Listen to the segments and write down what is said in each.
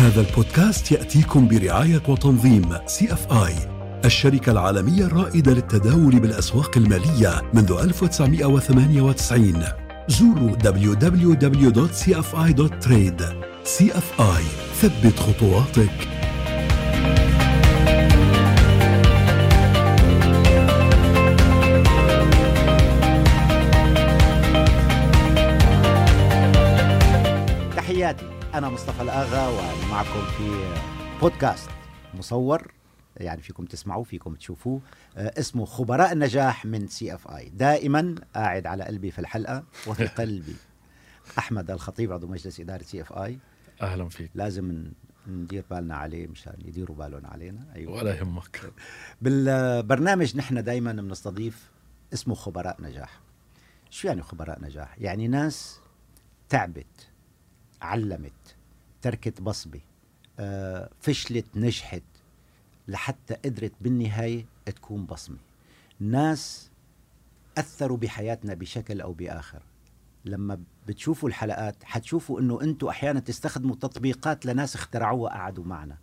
هذا البودكاست يأتيكم برعاية وتنظيم CFI الشركة العالمية الرائدة للتداول بالأسواق المالية منذ 1998 زوروا www.cfi.trade أي ثبت خطواتك. أنا مصطفى الأغا وأنا معكم في بودكاست مصور. يعني فيكم تسمعوه فيكم تشوفوه. آه، اسمه خبراء النجاح من CFI. دائما قاعد على قلبي في الحلقة وفي قلبي. أحمد الخطيب عضو مجلس إدارة CFI. أهلا فيك. لازم ندير بالنا عليه مشان يديروا بالهم علينا. أيوه. ولا يهمك. بالبرنامج نحن دائما بنستضيف اسمه خبراء نجاح. شو يعني خبراء نجاح؟ يعني ناس تعبت علمت تركت بصمه آه، فشلت نجحت لحتى قدرت بالنهاية تكون بصمة. ناس أثروا بحياتنا بشكل أو بآخر. لما بتشوفوا الحلقات حتشوفوا إنه أنتم أحيانا تستخدموا تطبيقات لناس اخترعوها قعدوا معنا.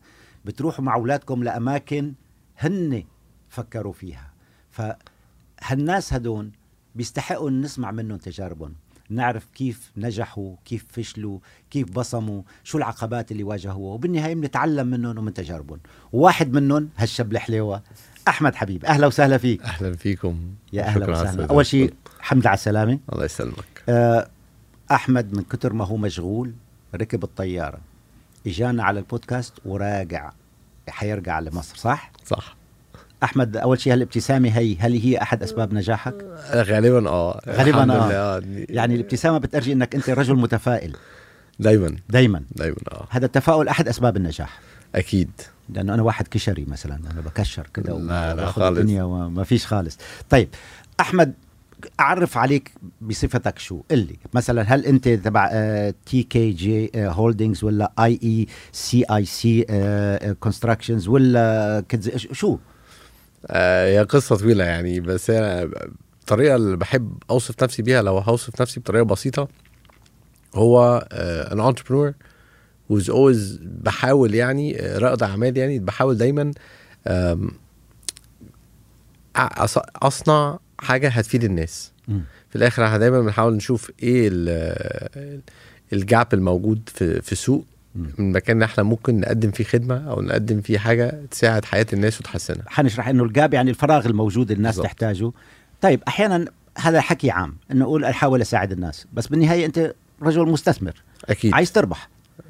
بتروحوا مع أولادكم لأماكن هن فكروا فيها. فهالناس هدول بيستحقوا نسمع منهم تجاربهم. نعرف كيف نجحوا كيف فشلوا كيف بصموا شو العقبات اللي واجهوها. وبالنهاية بنتعلم منهم ومن تجاربهم. واحد منهم هالشاب الحليوة أحمد حبيب. أهلا وسهلا فيك. أهلا فيكم. يا أهلا وسهلا. أول شيء حمد على السلامة. الله يسلمك. آه، أحمد من كتر ما هو مشغول ركب الطيارة. إجانا على البودكاست وراجع حيرجع لمصر صح؟ صح. أحمد أول شيء هالابتسامه هي هل هي أحد أسباب نجاحك؟ غالبا آه. غالباً آه. آه. يعني الابتسامة بترجي إنك أنت رجل متفائل. دايما. دائما دايما آه. هذا التفاؤل أحد أسباب النجاح؟ أكيد. لأنه أنا واحد كشري مثلا أنا بكشر كده وباخذ خالص. الدنيا وما فيش خالص. طيب أحمد أعرف عليك بصفتك شو؟ قل لي مثلا هل أنت تبع تي كي جي هولدنجز ولا اي اي سي اي سي كونستراكشنز ولا كدز- آه هي قصة طويلة يعني بس هي الطريقة اللي بحب أوصف نفسي بيها لو هوصف نفسي بطريقة بسيطة هو ان انتربرور who's always بحاول يعني آه، رائد أعمال يعني بحاول دايما أصنع حاجة هتفيد الناس مم. في الآخر إحنا دايما بنحاول نشوف إيه ال- الجاب الموجود في في السوق. من مكان إحنا ممكن نقدم فيه خدمة أو نقدم فيه حاجة تساعد حياة الناس وتحسنها. حنشرح إنه الجاب يعني الفراغ الموجود الناس بالضبط. تحتاجه. طيب أحيانا هذا حكي عام إنه أقول أحاول أساعد الناس بس بالنهاية أنت رجل مستثمر. أكيد. عايز تربح.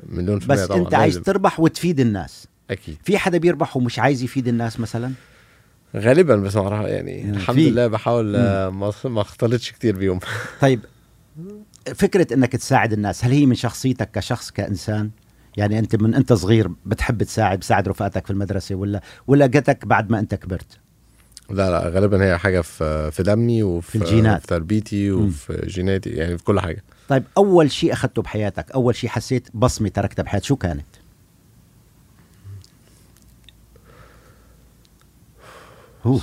مليون في بس طبعا أنت عايز. تربح وتفيد الناس. أكيد. في حدا بيربح ومش عايز يفيد الناس مثلا؟ غالبا بس ما يعني مم. الحمد في. لله بحاول آه، ما ما اختلطش كتير بيهم. طيب فكرة إنك تساعد الناس هل هي من شخصيتك كشخص كإنسان؟ يعني أنت من أنت صغير بتحب تساعد بتساعد رفقاتك في المدرسة ولا ولا جتك بعد ما أنت كبرت لا لا غالبا هي حاجة في في دمي وفي في الجينات. في تربيتي وفي جيناتي يعني في كل حاجة طيب أول شيء أخذته بحياتك أول شيء حسيت بصمة تركتها بحياتك شو كانت.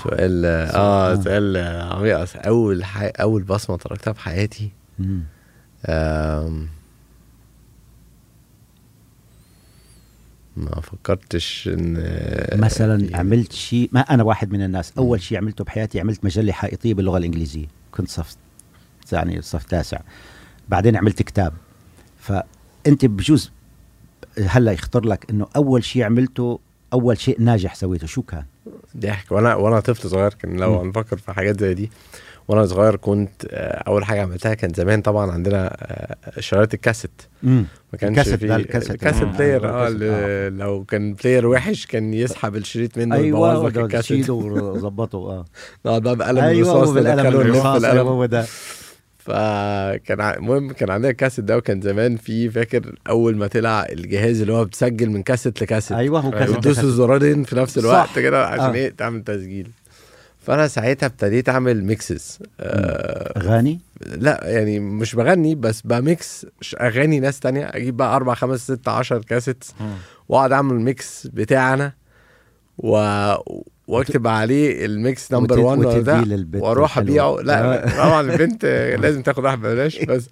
سؤال آه. آه سؤال عميق. أول حي... أول بصمة تركتها في حياتي مم. آم، ما فكرتش إن مثلا عملت شيء ما أنا واحد من الناس أول شيء عملته بحياتي عملت مجلة حائطية باللغة الإنجليزية كنت صف يعني صف تاسع. بعدين عملت كتاب. فأنت بجوز هلأ يخطر لك إنه أول شيء عملته أول شيء ناجح سويته شو كان؟ ضحك وأنا وأنا طفل صغير كان لو. هنفكر في حاجات زي دي وأنا صغير كنت آه، أول حاجة عملتها كان زمان طبعا عندنا آه، شرايط الكاسيت. ما كانش الكاسيت في ده الكاسيت. كاسيت آه، player آه، آه الكاسيت، اللي لو كان بلاير وحش كان يسحب الشريط منه أيوه ويبوظ لك الكاسيت. شيله وظبطه آه. نقعد بقى بقلم أيوه الرصاص بالقلم الرصاص هو ده فكان المهم كان عندنا الكاسيت ده وكان زمان في فاكر أول ما طلع الجهاز اللي هو بتسجل من كاسيت لكاسيت. أيوه هو كاسيت تدوس الزرارين في نفس الوقت. كده عشان آه. إيه؟ تعمل تسجيل. فأنا ساعتها ابتديت أعمل mixes آه أغاني؟ لا يعني مش بغني بس ب mix أغاني ناس تانية. أجيب بقى أربع خمس ست عشر كاسيت وأقعد أعمل mix بتاعنا و... وأكتب عليه ال mix number وت- 1 ولا وتديه ده وأروح. أبيعه. لا آه. طبعا البنت لازم تاخد واحد ببلاش بس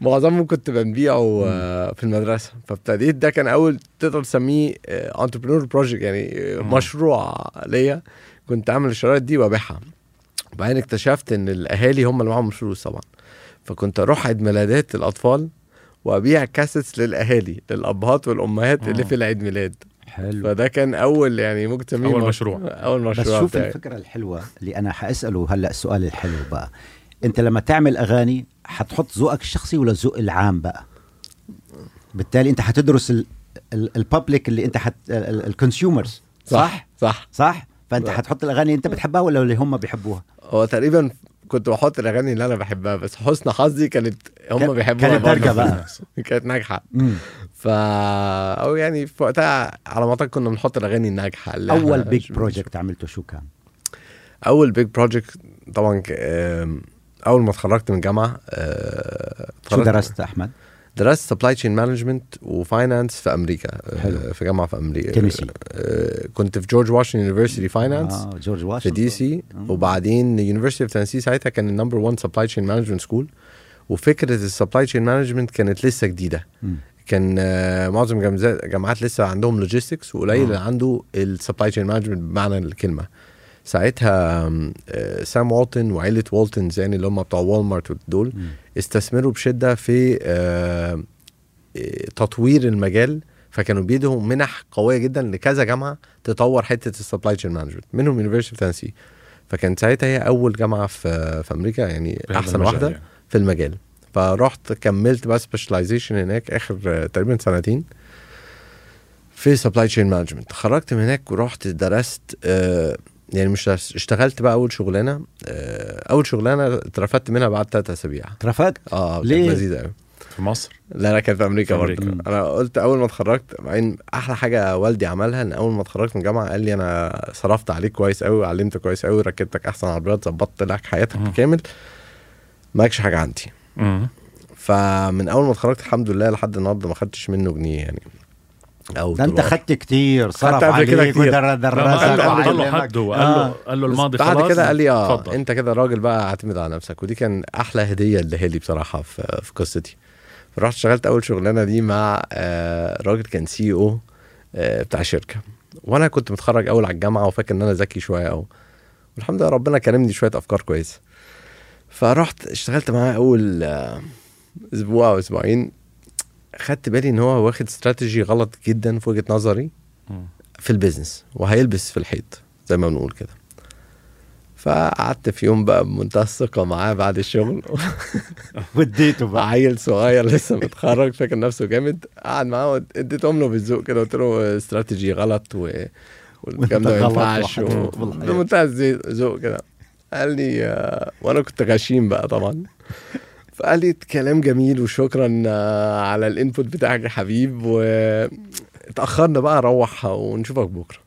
معظمهم كنت بنبيعه آه، في المدرسة. فابتديت ده كان أول تقدر تسميه entrepreneur project يعني آه،. مشروع ليا. كنت اعمل الشرايط دي وابيعها. وبعدين اكتشفت إن الأهالي هم اللي معاهم الفلوس طبعا. فكنت أروح عيد ميلادات الأطفال وأبيع كاسيتس للأهالي للأبهات والأمهات اللي آه. في العيد ميلاد. حلو. فده كان أول يعني ممكن تسميه مش- مشروع. أول بس مشروع شوف بتاعي. الفكرة الحلوة اللي أنا حأسأله هلأ السؤال الحلو بقى. أنت لما تعمل أغاني حتحط ذوقك الشخصي ولا الذوق العام بقى؟ بالتالي أنت حتدرس ال public اللي أنت حت ال consumers صح؟ صح. صح؟ فأنت صح. حتحط الأغاني اللي أنت بتحبها ولا اللي هم بيحبوها هو تقريبا كنت بحط الأغاني اللي أنا بحبها بس حسن حظي كانت هم كان- بيحبوها كانت. درجة بقى. كانت ناجحة ف أو يعني في وقتها على ما أعتقد كنا بنحط الأغاني الناجحة اللي أول big project عملته شو كان أول big project طبعا أول ما اتخرجت من جامعه آه، شو درست أحمد درست supply chain management و finance في أمريكا آه، حلو. في جامعة في أمريكا تينيسي. آه، كنت في جورج واشنطن University finance آه جورج في واشنطن دي سي. وبعدين University of تنسي ساعتها كان ال number 1 supply chain management school وفكرة ال supply chain management كانت لسه جديدة مم. كان آه، معظم جامعات جامعات لسه عندهم logistics وقليل اللي عنده ال supply chain management بمعنى الكلمة ساعتها آه، سام والتون وعيلة والتونز يعني اللي هم بتوع والمارت دول. استثمروا بشدة في آه، آه، تطوير المجال فكانوا بيدوا منح قوية جدا لكذا جامعة تطور حتة ال supply chain management منهم University of تنسي فكانت ساعتها هي أول جامعة في في أمريكا يعني أحسن واحدة يعني. في المجال فرحت كملت بقى specialization هناك آخر تقريبا سنتين في supply chain management خرجت من هناك ورحت درست يعني مش اشتغلت بقى أول شغلانة آه أول شغلانة اترفدت منها بعد ثلاث أسابيع اترفدت آه ليه؟ كانت لذيذة قوي في مصر لا لا كانت في أمريكا في برضه أمريكا. أنا قلت أول ما اتخرجت بعدين أحلى حاجة والدي عملها إن أول ما اتخرجت من الجامعة قال لي أنا صرفت عليك كويس قوي وعلمتك كويس قوي ركبتك أحسن عربيات ظبطت لك حياتك مم. كامل مالكش حاجة عندي مم. فمن أول ما اتخرجت الحمد لله لحد النهارده ما خدتش منه جنيه يعني أو ده أنت. خدت كتير صرف قبل كده عليك كتير. قال له. حد هو قال آه. له قال له بس الماضي بعد خلاص كده قال لي آه اتفضل. أنت كده راجل بقى اعتمد على نفسك ودي كان أحلى هدية اداها لي بصراحة في في قصتي فرحت اشتغلت أول شغلانة دي مع آه راجل كان سي أو آه بتاع شركة وأنا كنت متخرج أول على الجامعة وفاكر إن أنا ذكي شوية قوي والحمد لله ربنا كرمني شوية أفكار كويسة فرحت اشتغلت معاه أول آه أسبوع أو أسبوعين خدت بالي إن هو واخد استراتيجي غلط جدا في وجهة نظري. في البيزنس وهيلبس في الحيط زي ما بنقول كده. فقعدت في يوم بقى بمنتهى الثقة معاه بعد الشغل. وديته بقى. عيل صغير لسه متخرج فاكر نفسه جامد. قعد معاه اديتهم له بالذوق كده قلت له استراتيجي غلط و والكلام ده ما ينفعش. بمنتهى الذوق كده. قال لي آه، وأنا كنت غشيم بقى طبعا. فقال لي كلام جميل وشكرا آه، على ال input بتاعك يا حبيب واتاخرنا بقى روح ونشوفك بكرة.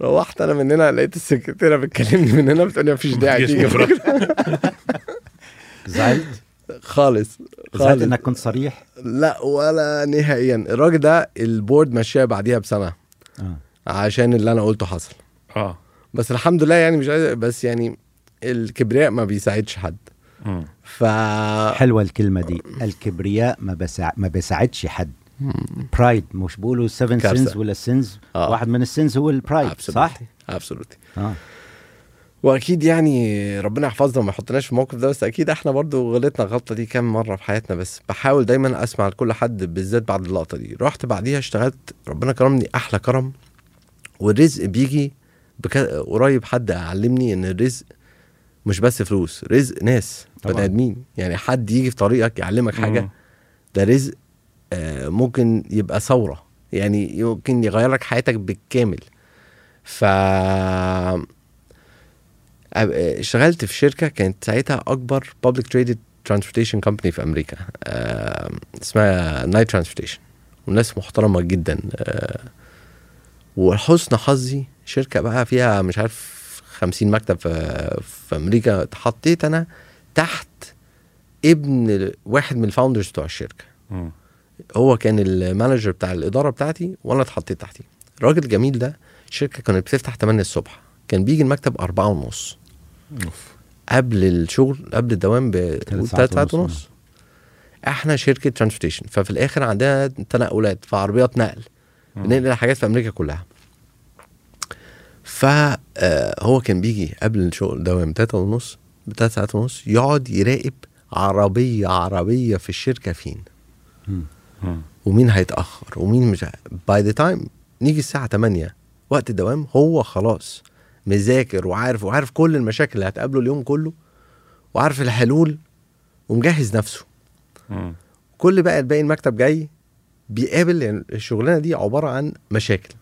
روحت أنا من هنا لقيت السكرتيرة بتكلمني من هنا بتقول لي مفيش داعي تيجي. بكرة. زعلت؟ خالص زعلت خالص. إنك كنت صريح؟ لا ولا نهائيا. الراجل ده ال board مشاه بعديها بسنة. آه. عشان اللي أنا قلته حصل. آه. بس الحمد لله يعني مش عايز بس يعني الكبرياء ما بيساعدش حد. ف حلوة الكلمة دي. الكبرياء ما بسع... ما بيساعدش حد. pride مش بيقولوا 7 كارثة. sins ولا sins آه. واحد من ال sins هو ال pride صح؟ absolutely آه. وأكيد يعني ربنا يحفظنا وما يحطناش في الموقف ده بس أكيد إحنا برضو غلطنا الغلطة دي كام مرة في حياتنا بس بحاول دايما أسمع لكل حد بالذات بعد اللقطة دي. رحت بعديها اشتغلت ربنا كرمني أحلى كرم والرزق بيجي بك... قريب حد علمني إن الرزق مش بس فلوس رزق ناس. بني آدمين يعني حد يجي في طريقك يعلمك حاجة مم. ده رزق آه، ممكن يبقى ثروة يعني يمكن يغير لك حياتك بالكامل ف اشتغلت في شركة كانت ساعتها أكبر public traded transportation company في أمريكا آه، اسمها نايت Transportation والناس محترمة جدا آه، وحسن حظي شركة بقى فيها مش عارف 50 مكتب في, في أمريكا اتحطيت أنا تحت ابن واحد من ال founders بتوع الشركة. مم. هو كان ال manager بتاع الإدارة بتاعتي وأنا اتحطيت تحتيه الراجل الجميل ده الشركة كانت بتفتح 8 الصبح. كان بيجي المكتب أربعة ونص. أوف. قبل الشغل قبل الدوام ساعات بثلاث ساعات ونص. إحنا شركة transportation ففي الآخر عندنا تنقلات في عربيات نقل بننقل حاجات في أمريكا كلها. فهو كان بيجي قبل الشغل دوام تلاتة ونص بتلات ساعات ونص يقعد يراقب عربية عربية في الشركة فين. ومين هيتأخر ومين مش by the time نيجي الساعة 8 وقت الدوام هو خلاص مذاكر وعارف وعارف كل المشاكل اللي هتقابله اليوم كله وعارف الحلول ومجهز نفسه. كل بقى الباقي المكتب جاي بيقابل يعني الشغلانة دي عبارة عن مشاكل.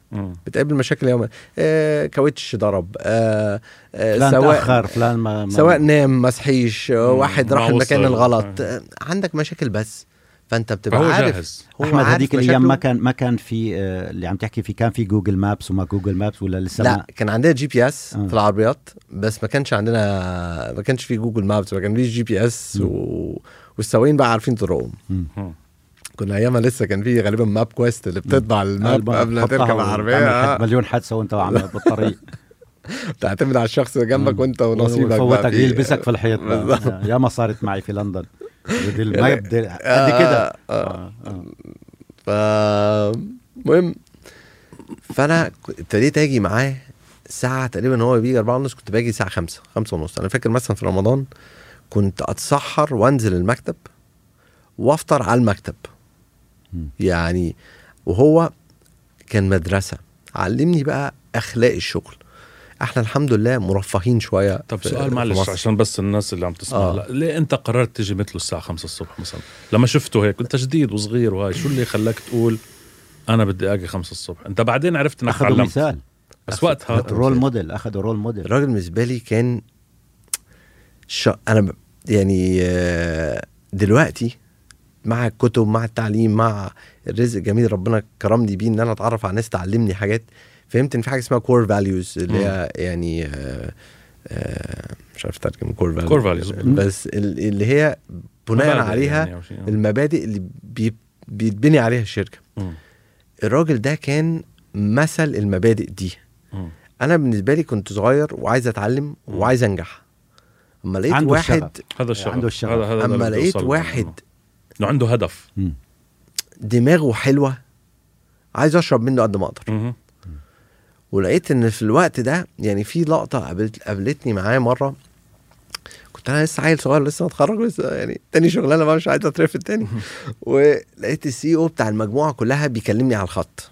بتقابل مشاكل يوم آه كاوتش ضرب آه آه فلان سواء تأخر فلان ما, ما سواء نام ما صحيش آه،. واحد راح المكان. الغلط آه عندك مشاكل بس فأنت بتبقى فهو عارف جاهز. هو أحمد هذيك الأيام. ما كان ما كان في آه، اللي عم تحكي فيه كان في جوجل مابس وما جوجل مابس ولا لسه لا ما كان عندنا GPS آه. في العربيات بس ما كانش عندنا ما كانش في Google Maps ما كان فيش GPS و... والسواقين بقى عارفين طرقهم. كنا أيامها لسه كان في غالبا MapQuest اللي بتطبع ال map قبل ما تركب العربية آه. مليون حادثة وأنت عم بالطريق تعتمد على الشخص اللي جنبك وأنت ونصيبك في- يلبسك في الحيط بالظبط. بقى. يا ما صارت معي في لندن بدي ما يبدي قد كده آه، آه. آه،. ف المهم فأنا ابتديت آجي معاه ساعة تقريبا هو بيجي أربعة ونص كنت باجي الساعة خمسة خمسة ونص أنا فاكر مثلا في رمضان كنت أتسحر وأنزل المكتب وأفطر على المكتب. يعني وهو كان مدرسة. علمني بقى أخلاق الشغل. إحنا الحمد لله مرفهين شوية طب سؤال معلش. عشان بس الناس اللي عم تسمع. آه. لا ليه أنت قررت تيجي مثله الساعة 5 الصبح مثلا؟ لما شفته هيك كنت جديد وصغير وهاي. شو اللي خلاك تقول أنا بدي آجي 5 الصبح؟ أنت بعدين عرفت إنك أخذوا تعلمت. مثال. بس وقتها role model أخذوا role model الراجل بالنسبة لي كان ش... أنا ب... يعني آه، دلوقتي مع الكتب مع التعليم مع الرزق الجميل ربنا كرمني بيه إن أنا أتعرف على ناس تعلمني حاجات فهمت إن في حاجة اسمها core values اللي هي يعني آه، آه، مش عارف أترجم core values Core values. بس ال- اللي هي بناء عليها يعني. المبادئ اللي بي... بيتبني عليها الشركة مم. الراجل ده كان مثل المبادئ دي مم. أنا بالنسبة لي كنت صغير وعايز أتعلم وعايز أنجح أما لقيت عنده واحد. هذا الشغف عنده الشغف. ده أما لقيت. واحد إنه عنده هدف. مم. دماغه حلوة عايز أشرب منه قد ما أقدر. ولقيت إن في الوقت ده يعني في لقطة قابلت قابلتني معاه مرة. كنت أنا لسه عيل صغير لسه متخرج لسه يعني تاني شغلانة بقى مش عايز اترفد تاني. ولقيت ال CEO بتاع المجموعة كلها بيكلمني على الخط.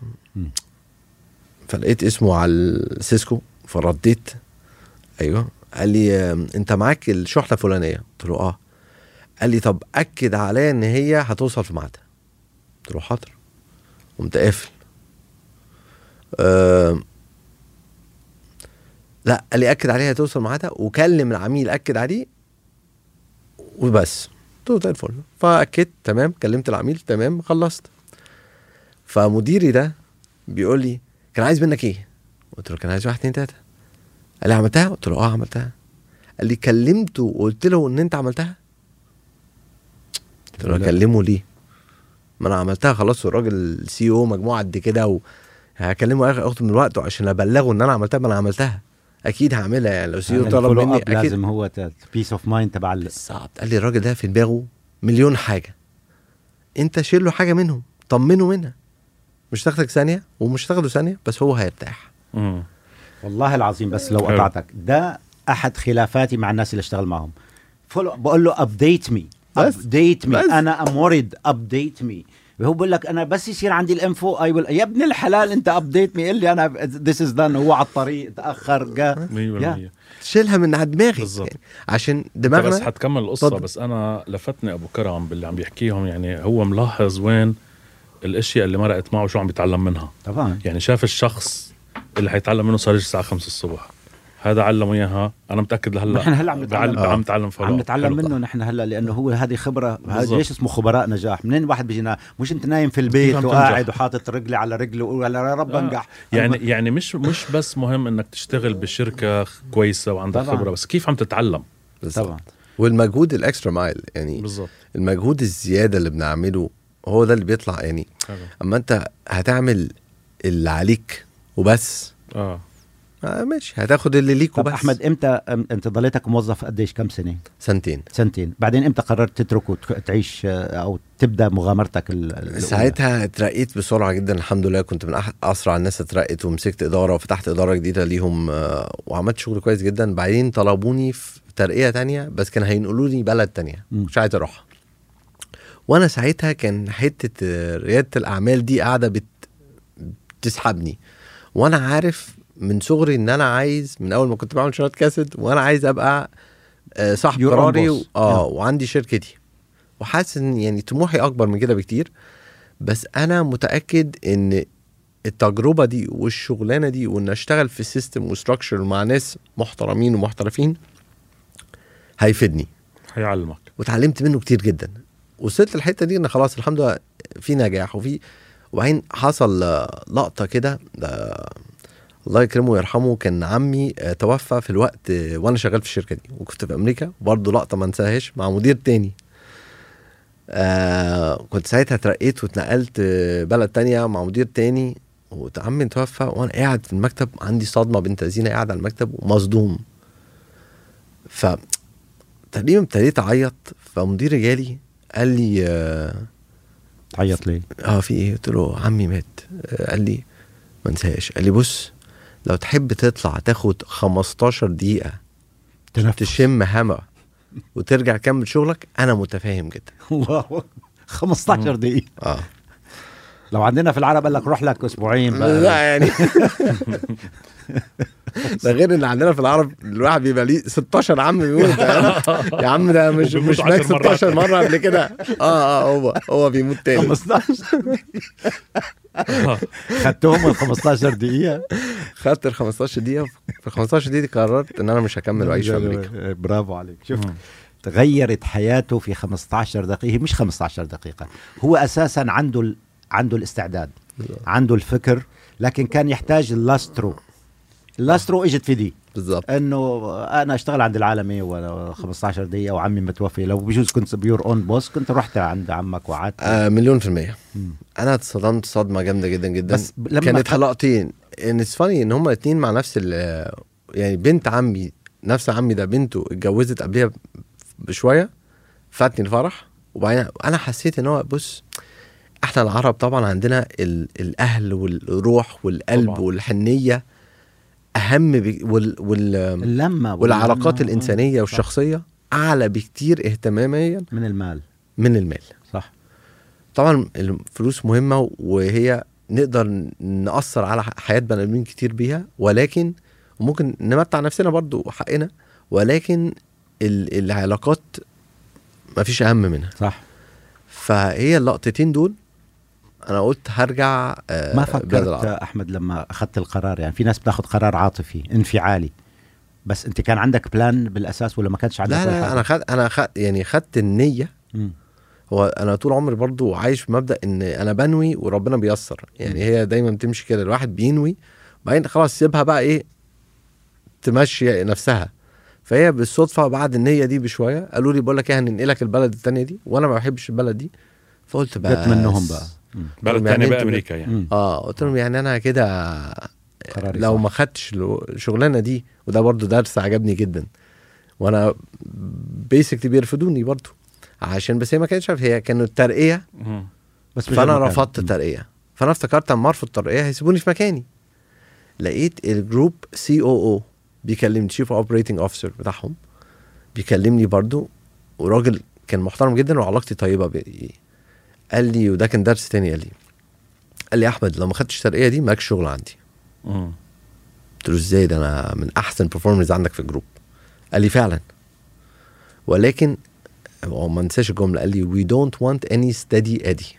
فلقيت اسمه على ال Cisco فرديت. أيوه. قال لي أنت معاك الشحنة الفلانية. قلت له آه. قال لي طب أكد عليا إن هي هتوصل في ميعادها. قلت له حاضر. قمت قافل. آم، لا قال لي أكد عليها هتوصل ميعادها وكلم العميل أكد عليه وبس. قلت له زي الفل. فأكدت تمام. كلمت العميل تمام خلصت. فمديري ده بيقول لي كان عايز منك إيه؟ قلت له كان عايز واحد اتنين تلاتة. قال لي عملتها؟ قلت له آه عملتها. قال لي كلمته وقلت له إن أنت عملتها؟ قلت له. اكلمه ليه؟ ما أنا عملتها خلاص والراجل السي أو مجموعة قد كده و هكلمه اخد من وقته عشان أبلغه إن أنا عملتها ما أنا عملتها أكيد هعملها يعني لو CEO طلب مني أكيد لازم هو peace of mind تبع ال- بالظبط قال لي الراجل ده في دماغه مليون حاجة أنت شيل له حاجة منهم طمنه منها مش تاخدك ثانية ومش تاخده ثانية بس هو هيرتاح مم. والله العظيم بس لو. قطعتك ده أحد خلافاتي مع الناس اللي اشتغل follow بقول له update me بس. update me. أنا I'm worried update me هو بقول لك أنا بس يصير عندي ال info I will يا ابن الحلال أنت update me اللي أنا this is done هو على الطريق تأخر جا. 100% شيلها من على دماغي. بالظبط. يعني عشان أنت بس دماغنا حتكمل القصة اتفضل. بس أنا لفتني أبو كرم باللي عم بيحكيهم. يعني هو ملاحظ وين الأشياء اللي مرقت معه شو عم بيتعلم منها. طبعا. يعني شاف الشخص اللي حيتعلم منه صار يجي الساعة 5 الصبح. هذا علمه إياها أنا متأكد لهلأ نحن هلأ عم نتعلم. بعل- عم نتعلم عم. نتعلم. منه نحن هلأ لأنه هو هذه خبرة هذا. ليش اسمه خبراء نجاح منين واحد بيجينا مش أنت نايم في البيت وقاعد؟ وحاطط رجلي على رجلي وقول يا رب آه. أنجح يعني يعني مش مش بس مهم إنك تشتغل بشركة كويسة وعندك طبعاً. خبرة بس كيف عم تتعلم بالظبط. طبعا والمجهود الإكسترا مايل يعني بالضبط المجهود الزيادة اللي بنعمله هو ده اللي بيطلع يعني أما أنت هتعمل اللي عليك وبس آه آه ماشي هتاخد اللي ليكوا طب بس. أحمد إمتى انت ضليتك موظف قديش؟ كم سنة؟ سنتين. سنتين. بعدين إمتى قررت تترك وتعيش آه، أو تبدأ مغامرتك ال- الأولى؟ ساعتها اترقيت بسرعة جدا الحمد لله كنت من أسرع الناس اترقيت ومسكت إدارة وفتحت إدارة جديدة ليهم آه، وعملت شغل كويس جدا. بعدين طلبوني في ترقية تانية بس كان هينقلوني بلد تانية. مش عايز اروحها وأنا ساعتها كان حتة آه، ريادة الأعمال دي قاعدة بت... بتسحبني. وأنا عارف من صغري إن أنا عايز من أول ما كنت بعمل شرايط كاسيت وأنا عايز أبقى آه، صاحب قراري. و... آه Yeah. وعندي شركتي وحاسس إن يعني طموحي أكبر من كده بكتير. بس أنا متأكد إن التجربة دي والشغلانة دي وإن أشتغل في system و structure مع ناس محترمين ومحترفين هيفيدني. هيعلمك. واتعلمت منه كتير جدا. وصلت الحته دي إن خلاص الحمد لله في نجاح وفي وبعدين حصل آه، لقطة كده ده الله يكرمه ويرحمه كان عمي آه، توفى في الوقت آه، وأنا شغال في الشركة دي وكنت في أمريكا برضه لقطة ما انساهاش مع مدير تاني. آه كنت ساعتها اترقيت واتنقلت آه، بلد تانية مع مدير تاني وعمي توفى وأنا قاعد في المكتب عندي صدمة بنت لذينه قاعد على المكتب ومصدوم. ف تقريبا ابتديت أعيط فمديري جالي قال لي آه، تعيط ليه؟ آه في إيه؟ قلت له عمي مات. آه، قال لي ما انساش قال لي بص لو تحب تطلع تاخد 15 دقيقة تنفس. تشم هوا وترجع تكمل شغلك أنا متفاهم جدا. واو 15 دقيقة. آه. لو عندنا في العرب قال لك روح لك أسبوعين بقى. لا يعني. ده غير إن عندنا في العرب الواحد بيبقى ليه 16 عم بيموت يا عم ده مش مش مات 10 مرات. 16 مرة قبل كده. آه آه هو هو بيموت تاني. 15 خدتهم ال 15 دقيقة. خدت ال 15 دقيقة. في ال 15 دقيقة دي قررت إن أنا مش هكمل وأعيش في أمريكا. برافو عليك. شوف مم. تغيرت حياته في 15 دقيقة. هي مش 15 دقيقة. هو أساسا عنده. عنده الاستعداد عنده الفكر لكن كان يحتاج اللاسترو. اللاسترو اجت في دي. بالظبط انه أنا اشتغل عند العالمي ولا 15 دقيقة وعمي متوفي. لو بجوز كنت be your own boss كنت رحت عند عمك وقعدت. آه مليون في المية. مم. أنا اتصدمت صدمة جامدة جدا جدا. بس لما كانت حلقتين and it's funny إن هما الاتنين مع نفس يعني بنت عمي. نفس عمي ده بنته اتجوزت قبلها بشوية. فاتني الفرح. وبعدين أنا حسيت إن هو بص إحنا العرب طبعا عندنا ال الأهل والروح والقلب طبعاً. والحنية. أهم بي وال وال اللمة والعلاقات واللمة- الإنسانية صح. والشخصية أعلى بكتير اهتماميا من المال. من المال. صح. طبعا الفلوس مهمة وهي نقدر نأثر على حياة بني آدمين كتير بيها ولكن وممكن نمتع نفسنا برضو حقنا ولكن ال- العلاقات ما فيش أهم منها. صح. فهي اللقطتين دول أنا قلت هرجع آه، ما فكرت. أحمد لما أخذت القرار يعني في ناس بتاخذ قرار عاطفي انفعالي بس أنت كان عندك بلان بالأساس ولا ما كانش عندك لا لا حاجة؟ أنا خد أنا خد يعني خدت النية مم. هو أنا طول عمري برضو عايش في مبدأ إن أنا بنوي وربنا بيسر يعني هي دايما بتمشي كده الواحد بينوي بعدين خلاص سيبها بقى إيه تمشي نفسها فهي بالصدفة بعد النية دي بشوية قالوا لي بقول لك إيه هننقلك البلد التانية دي وأنا ما بحبش البلد دي فقلت بقى جت منهم بقى. بلد يعني تاني انتوا- بامريكا يعني. آه قلت لهم يعني أنا كده قراري لو. ما خدتش لو- الشغلانه دي وده برضو درس عجبني جدا وأنا بيسكلي بيرفضوني برضو عشان بس هي ما كانتش عارف هي كانوا الترقيه. بس مش فأنا. رفضت مم. ترقية فأنا افتكرت أما ارفض ترقيه هيسيبوني في مكاني لقيت ال group COO بيكلمني chief operating officer بتاعهم بيكلمني برضو وراجل كان محترم جدا وعلاقتي طيبة بيه قال لي وده كان درس تاني قال لي قال لي يا أحمد لو ما خدتش الترقية دي مالكش شغل عندي. مم. قلت له إزاي؟ ده أنا من أحسن performers عندك في ال group قال لي فعلا. ولكن هو ما انساش الجملة قال لي we don't want any steady Eddie.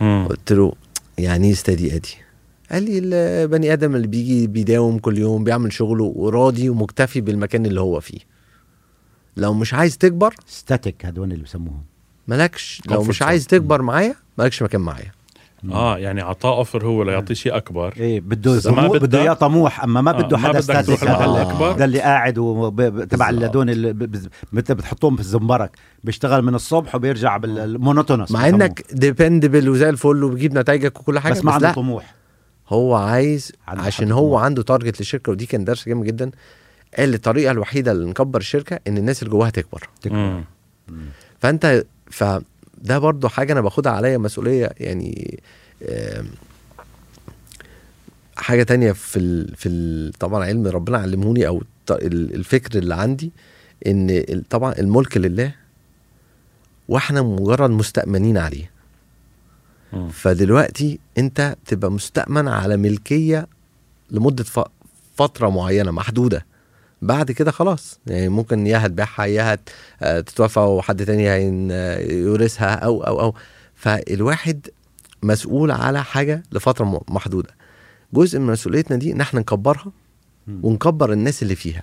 مم. قلت له يعني إيه steady Eddie قال لي البني آدم اللي بيجي بيداوم كل يوم بيعمل شغله وراضي ومكتفي بالمكان اللي هو فيه. لو مش عايز تكبر static هدول اللي بسموهم مالكش؟ لو مش. عايز تكبر معايا مالكش مكان معايا. آه يعني عطاه offer هو ليعطيه شيء أكبر. إيه بده طموح بده اياه طموح أما ما آه، بده ما حدا static تروح الأكبر. ده اللي قاعد تبع. اللدون اللي بتحطهم في الزنبرك بيشتغل من الصبح وبيرجع بال monotonous مع إنك dependable وزي الفل وبتجيب نتائجك وكل حاجة بس ما عنده طموح. هو عايز عنده عشان هو طموح. عنده target للشركة ودي كان درس جامد جدا. قال الطريقة الوحيدة اللي نكبر الشركة إن الناس اللي جواها تكبر. مم. فأنت فده برضو حاجة أنا باخدها عليا مسؤولية يعني حاجة تانية في ال في ال طبعا علم ربنا علمهوني أو الفكر اللي عندي إن طبعا الملك لله وإحنا مجرد مستأمنين عليه. فدلوقتي أنت تبقى مستأمن على ملكية لمدة ف- فترة معينة محدودة بعد كده خلاص. يعني ممكن يا هتبيعها يا هت آه، تتوفى وحد تاني آه، يورثها أو أو أو. فالواحد مسؤول على حاجة لفترة محدودة. جزء من مسؤوليتنا دي إن إحنا نكبرها. ونكبر الناس اللي فيها.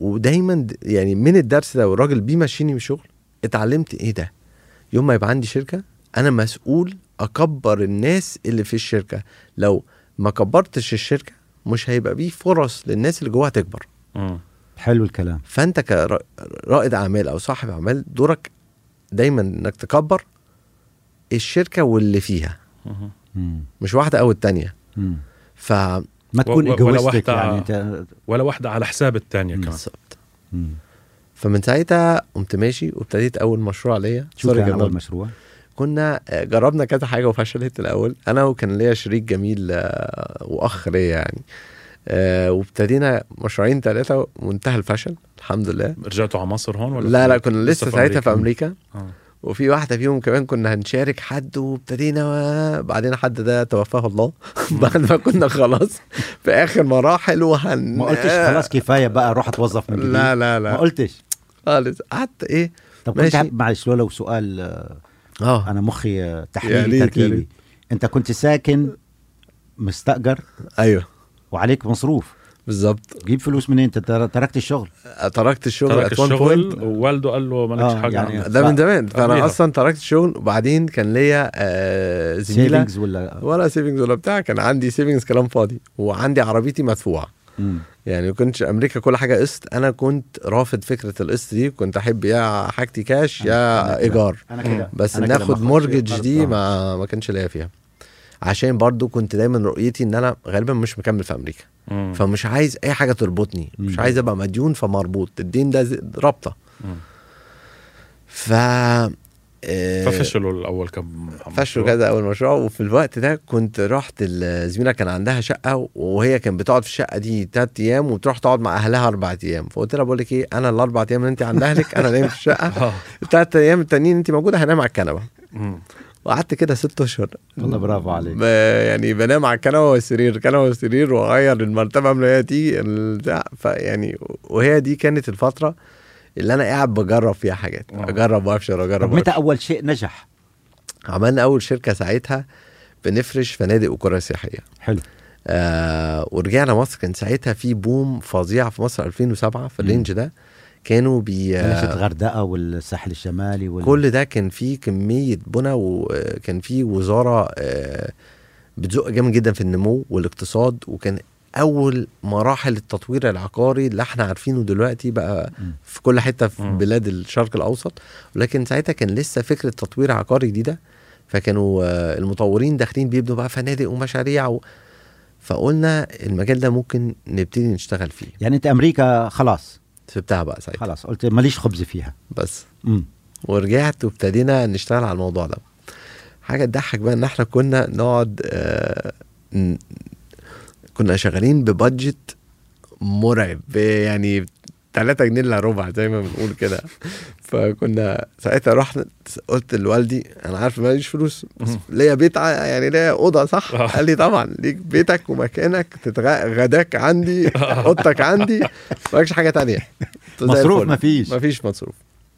ودايما يعني من الدرس ده والراجل بيمشيني من الشغل اتعلمت إيه ده؟ يوم ما يبقى عندي شركة أنا مسؤول أكبر الناس اللي في الشركة. لو ما كبرتش الشركة مش هيبقى فيه فرص للناس اللي جواها تكبر مم. حلو الكلام فأنت كرائد أعمال أو صاحب أعمال دورك دايما إنك تكبر الشركة واللي فيها مم. مش واحدة أو التانية مم. ف ما تكون و- ولا ايجويستيك واحدة- يعني أنت ولا واحدة على حساب الثانية كمان بالظبط. فمن ساعتها قمت ماشي وابتديت أول مشروع ليا شو كان. أول مشروع؟ كنا آه، جربنا كذا حاجة وفشلت الأول. أنا وكان ليا شريك جميل آه، وأخ ليا يعني. آه، وابتدينا مشروعين ثلاثة وانتهى الفشل الحمد لله. رجعتوا على مصر هون ولا لا لا كنا لسه ساعتها في أمريكا. آه. وفي واحدة فيهم كمان كنا هنشارك حد وابتدينا بعدين حد ده توفاه الله. بعد ما كنا خلاص في آخر مراحل وهن ما قلتش خلاص كفاية بقى روح اتوظف من جديد؟ لا لا ما لا قلتش؟ خالص. قعدت إيه؟ طب كنت معلش لو لو سؤال آه. أنا مخي تحليلي يا تركيبي. ريت. أنت كنت ساكن مستأجر. أيوه. وعليك مصروف. بالظبط جيب فلوس منين؟ أنت تر- تركت الشغل. تركت الشغل ترك at one الشغل point. ووالده قال له مالكش آه، حاجة. يعني-. ده من زمان. فأنا قبليها. أصلا تركت الشغل وبعدين كان ليا آه زميلة. savings ولا؟ ولا savings ولا بتاع كان عندي savings كلام فاضي وعندي عربيتي مدفوعة. يعني ما كنتش أمريكا كل حاجة قسط أنا كنت رافض فكرة القسط دي كنت أحب يا حاجتي كاش أنا- يا أنا. إيجار أنا كده بس أنا ناخد mortgage. دي. ما ما كانش ليا فيها عشان برضو كنت دايما رؤيتي إن أنا غالبا مش مكمل في أمريكا مم. فمش عايز أي حاجة تربطني مش مم. عايز أبقى مديون فمربوط الدين ده رابطة. ف ففشلوا الأول كم فشلوا كذا أول مشروع وفي الوقت ده كنت رحت الزميلة كان عندها شقة وهي كانت بتقعد في الشقة دي ثلاث أيام وتروح تقعد مع أهلها أربع أيام. فقلت لها بقول لك إيه أنا الأربع أيام اللي أنت عند أهلك أنا نايم في الشقة. آه. الثلاث أيام التانيين أنت موجودة هنام على الكنبة. وقعدت كده ست أشهر. والله برافو عليك. يعني بنام على الكنبة والسرير الكنبه والسرير وأغير المرتبة قبل ما هي تيجي البتاع. فيعني وهي دي كانت الفترة اللي أنا قاعد بجرب فيها حاجات. آه. أجرب وأفشل اجرب طب متى. أول شيء نجح؟ عملنا أول شركة ساعتها بنفرش فنادق وقرى سياحية. حلو. آه ورجعنا مصر. كان ساعتها في boom فظيع في مصر 2007 في ال range ده. كانوا بي آه الغردقة والساحل الشمالي وال... كل ده كان فيه كمية بنى وكان فيه وزارة آه بتزق جامد جدا في النمو والاقتصاد. وكان أول مراحل التطوير العقاري اللي إحنا عارفينه دلوقتي بقى. في كل حتة في. بلاد الشرق الأوسط. ولكن ساعتها كان لسه فكرة تطوير عقاري جديدة. فكانوا آه، المطورين داخلين بيبنوا بقى فنادق ومشاريع و... فقلنا المجال ده ممكن نبتدي نشتغل فيه. يعني أنت أمريكا خلاص. سبتها بقى ساعتها. خلاص قلت ماليش خبز فيها. بس. مم. ورجعت وابتدينا نشتغل على الموضوع ده. حاجة تضحك بقى إن إحنا كنا نقعد آه كنا شغالين ببادجت مرعب يعني 3 جنيه إلا ربع زي ما بنقول كده. فكنا ساعتها رحنا قلت لوالدي أنا عارف ماليش فلوس بس. ليا بيت يعني ليا أوضة صح؟ آه. قال لي طبعا ليك بيتك ومكانك تتغ... غداك عندي أوضتك عندي مالكش حاجة تانية. مصروف. مفيش. مفيش مصروف.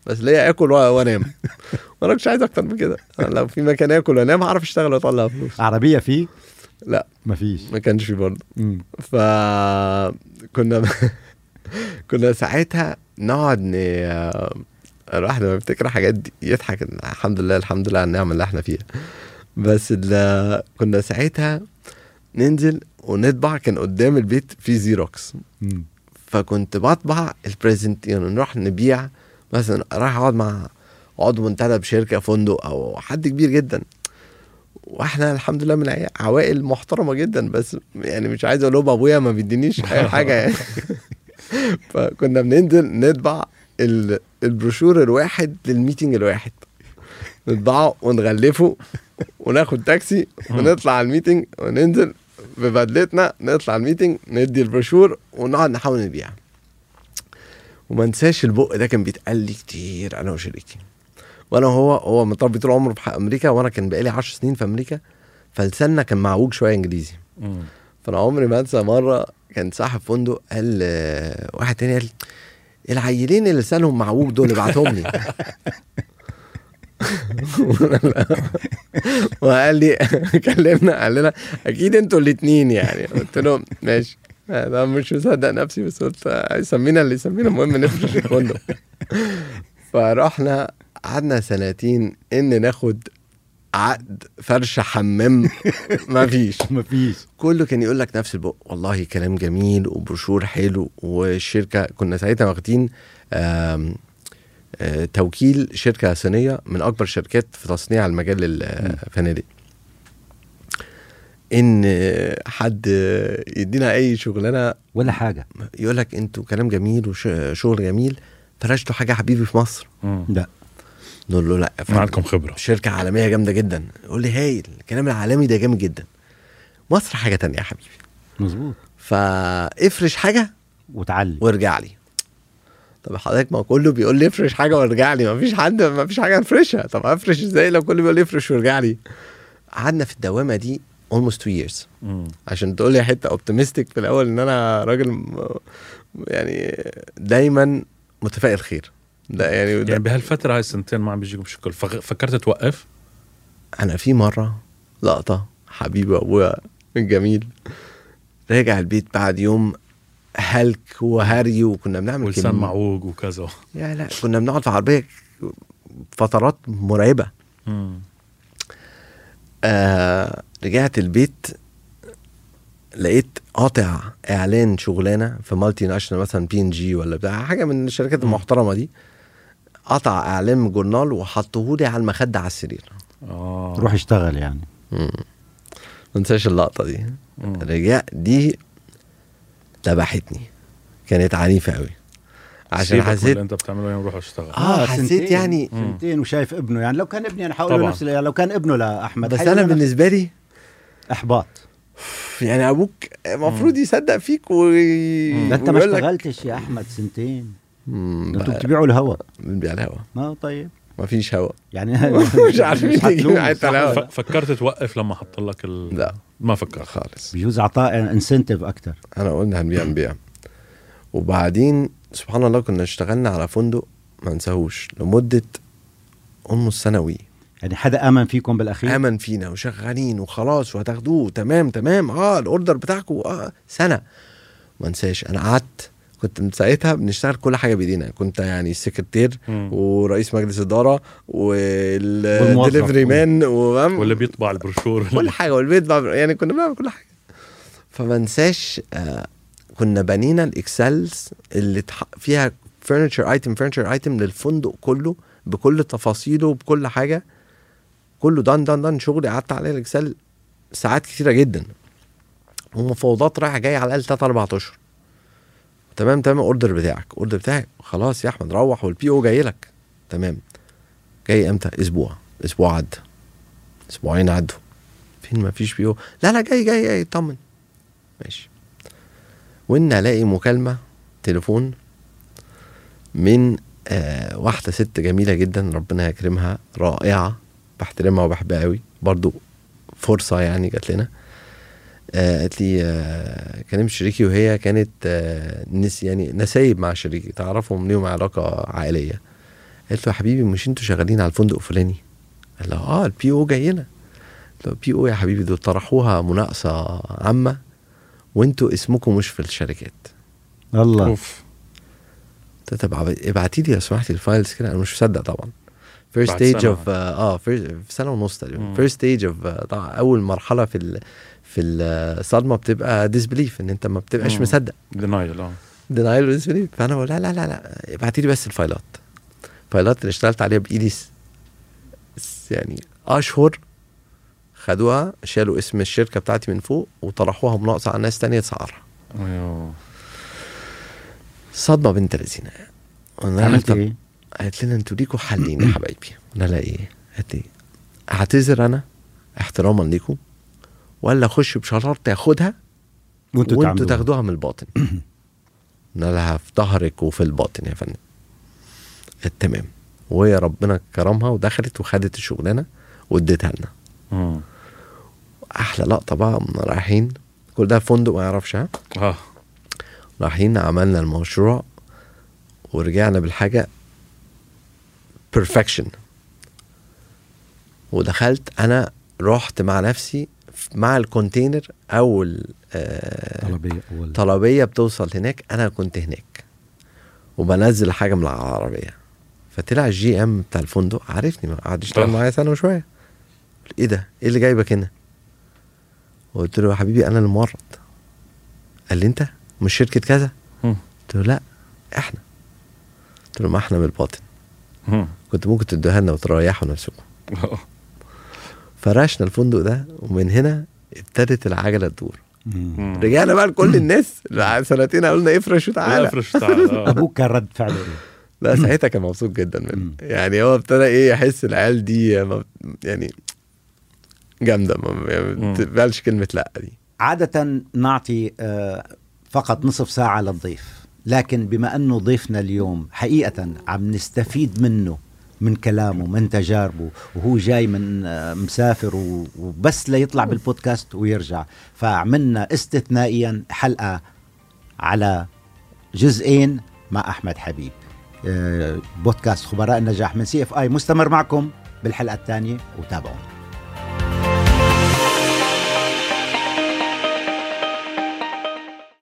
بس ليا آكل وأنام. وأنا مش عايز أكتر من كده. لو في مكان آكل وأنام هعرف أشتغل وأطلع فلوس. عربية فيه لا مفيش ما كانش في برضه. فكنا كنا ساعتها نقعد ن... الواحد لما بيفتكر حاجات دي يضحك الحمد لله الحمد لله على النعمة اللي إحنا فيها بس. كنا ساعتها ننزل ونطبع كان قدام البيت في زيروكس. فكنت بطبع ال present يعني نروح نبيع مثلا رايح أقعد مع عضو منتدب شركة فندق أو حد كبير جدا وإحنا الحمد لله من عوائل محترمة جدا بس يعني مش عايز أقول لهم أبويا ما بيدينيش أي حاجة يعني. فكنا بننزل نطبع ال- البروشور الواحد لل meeting الواحد. نطبعه ونغلفه وناخد تاكسي ونطلع على ال meeting وننزل ببدلتنا نطلع ال meeting ندي البروشور ونقعد نحاول نبيع. وما انساش البق ده كان بيتقال لي كتير أنا وشريكي. وأنا وهو هو متربي طول عمره في أمريكا وأنا كان بقالي 10 سنين في أمريكا فلساننا كان معوج شوية إنجليزي. مم. فأنا عمري ما أنسى مرة كان صاحب فندق قال آه، واحد تاني قال العيلين اللي لسانهم معوج دول ابعتهم لي. وقال لي كلمنا قال لنا أكيد أنتوا الاثنين يعني. قلت له ماشي. أنا مش مصدق نفسي بس قلت يسمينا اللي يسمينا المهم نفرش الفندق. فرحنا قعدنا سنتين إن ناخد عقد فرش حمام. ما فيش مفيش. كله كان يقول لك نفس البق. والله كلام جميل وبروشور حلو والشركة كنا ساعتها واخدين آه، توكيل شركة صينية من أكبر الشركات في تصنيع المجال الفنادق. إن حد يدينا أي شغلانة ولا حاجة. يقول لك أنتوا كلام جميل وشغل جميل فرشتوا حاجة حبيبي في مصر. لا. نقول له لا فندم. عندكم خبرة. شركة عالمية جامدة جدا. يقول لي هايل الكلام العالمي ده جامد جدا. مصر حاجة تانية يا حبيبي. مظبوط. فافرش حاجة وتعلم. وارجع لي. طب حضرتك ما كله بيقول لي افرش حاجة وارجع لي. ما فيش حد ما فيش حاجة افرشها طب افرش إزاي لو كله بيقول لي افرش وارجع لي؟ قعدنا في الدوامة دي almost two years. مم. عشان تقول لي حتة optimistic في الأول إن أنا راجل يعني دايما متفائل خير. ده يعني, يعني بهالفترة هاي السنتين ما عم بيجيكم شكل. فكرت توقف؟ أنا في مرة لقطة حبيبي ابويا الجميل راجع البيت بعد يوم هلك وهري وكنا بنعمل ولسان معوج وكذا. يا لا كنا بنقعد في عربيه فترات مرعبة. مم. آه رجعت البيت لقيت قاطع إعلان شغلانة في multinational مثلا بي ان جي ولا بتاع حاجة من الشركات المحترمة دي. قطع اعلان من جورنال وحطهولي على المخدة على السرير. آه. روح اشتغل يعني. ما انساش اللقطة دي. رجع دي ذبحتني. كانت عنيفة قوي عشان حسيت اللي انت بتعمله يوم روح اشتغل. آه حسيت سنتين- يعني سنتين وشايف ابنه. يعني لو كان ابني أنا حقول له طبعاً. نفس يعني لو كان ابنه لاحمد بس أنا بالنسبة لي إحباط. يعني أبوك المفروض يصدق فيك وي... ده أنت ما اشتغلتش يا أحمد سنتين. أنتوا بتبيعوا الهوا. بنبيع الهوا. ما طيب. ما فيش هوا. يعني مش عارفين الهوا. فكرت توقف لما حط لك ال... لا. ما فكرت. خالص. بيجوز اعطاء انسنتيف أكثر أنا قلنا هنبيع نبيع. وبعدين سبحان الله كنا اشتغلنا على فندق ما انساهوش لمدة almost سنوي. يعني حدا آمن فيكم بالأخير؟ آمن فينا وشغالين وخلاص وهتاخدوه. تمام تمام. آه الأوردر بتاعكم آه سنة. ما انساش أنا قعدت كنت من ساعتها بنشتغل كل حاجة بإيدينا. كنت يعني السكرتير مم. ورئيس مجلس إدارة. وال delivery man واللي بيطبع البروشور. كل حاجة والبيت بقى يعني كنا بنعمل كل حاجة. فما انساش آه كنا بنينا ال Excels اللي. فيها furniture item furniture item للفندق كله بكل تفاصيله بكل حاجة. كله done done done شغلي قعدت عليه ال Excel ساعات كتيرة جدا. ومفاوضات رايحة جاية على الأقل 3 4 أشهر. تمام تمام ال order بتاعك ال order بتاعك خلاص يا أحمد روح وال PO جاي لك. تمام. جاي إمتى؟ أسبوع أسبوع عدى أسبوعين عدوا. فين ما فيش PO لا لا جاي جاي جاي اطمن. ماشي. وإن ألاقي مكالمة تليفون من آه واحدة ست جميلة جدا ربنا يكرمها رائعة بحترمها وبحبها قوي برضو فرصة يعني جات لنا. آه قالت لي آه كلمت شريكي وهي كانت آه نس يعني نسايب مع شريكي تعرفهم ليهم علاقة عائلية. قالت له يا حبيبي مش أنتوا شغالين على الفندق الفلاني؟ قال لها آه ال PO جاي لنا قلت له ال PO يا حبيبي دول طرحوها مناقصة عامة وانتوا اسمكم مش في الشركات. الله. أوف. طب ابعتي لي لو سمحتي ال files كده. أنا مش مصدق طبعا. First stage. Of آه في سنة ونص. تقريبا. First stage of طبعا أول مرحلة في ال في الصدمه بتبقى disbelief إن أنت ما بتبقاش. مصدق. Denial آه. Denial disbelief فأنا بقول لا لا لا لا. ابعتي لي بس الفايلات. الفايلات اللي اشتغلت عليها بإيدي يعني أشهر خدوها شالوا اسم الشركة بتاعتي من فوق وطرحوها مناقصه على ناس تانية تسعرها أيوه. صدمة بنت لذينة. قلنا لها عملت إيه؟ قالت لنا أنتوا ليكوا حلين يا حبايبي. قلنا لها إيه؟ قالت لي اعتذر أنا؟ احتراما ليكم ولا اخش بشرط تاخدها وانتوا وانتوا تعملوها. تاخدوها من الباطن. قلنا لها في ظهرك وفي الباطن يا فندم. تمام وهي ربنا كرمها ودخلت وخدت الشغلانة واديتها لنا. مم. أحلى لقطة بقى من رايحين. كل ده فندق ما يعرفش ها؟ آه. رايحين عملنا المشروع ورجعنا بالحاجة ب perfection ودخلت أنا رحت مع نفسي مع ال container أول آه طلبية بتوصل هناك أنا كنت هناك وبنزل حاجة من العربية. فطلع ال GM بتاع الفندق عارفني قعد يشتغل. معايا سنة وشوية. إيه ده؟ إيه اللي جايبك هنا؟ قلت له يا حبيبي أنا الممرض قال لي أنت؟ مش شركة كذا. قلت له لا إحنا. قلت له ما إحنا من الباطن. كنت ممكن تدوها لنا وتريحوا نفسكم. فرشنا الفندق ده ومن هنا ابتدت العجلة تدور. رجعنا بقى لكل الناس سنتين قالوا افرش وتعالى افرش تعال آه. أبوك كان رد فعله إيه؟ لا ساعتها كان مبسوط جدا منه. يعني هو ابتدى إيه يحس العيال دي يعني جامدة ما يعني مم. ما تقبلش كلمة لأ دي عادة نعطي آه، فقط نصف ساعة للضيف لكن بما أنه ضيفنا اليوم حقيقة عم نستفيد منه من كلامه من تجاربه وهو جاي من آه، مسافر وبس ليطلع بالبودكاست ويرجع. فعملنا استثنائيا حلقة على جزئين مع أحمد حبيب. آه، بودكاست خبراء النجاح من سي إف آي. مستمر معكم بالحلقة الثانية وتابعونا.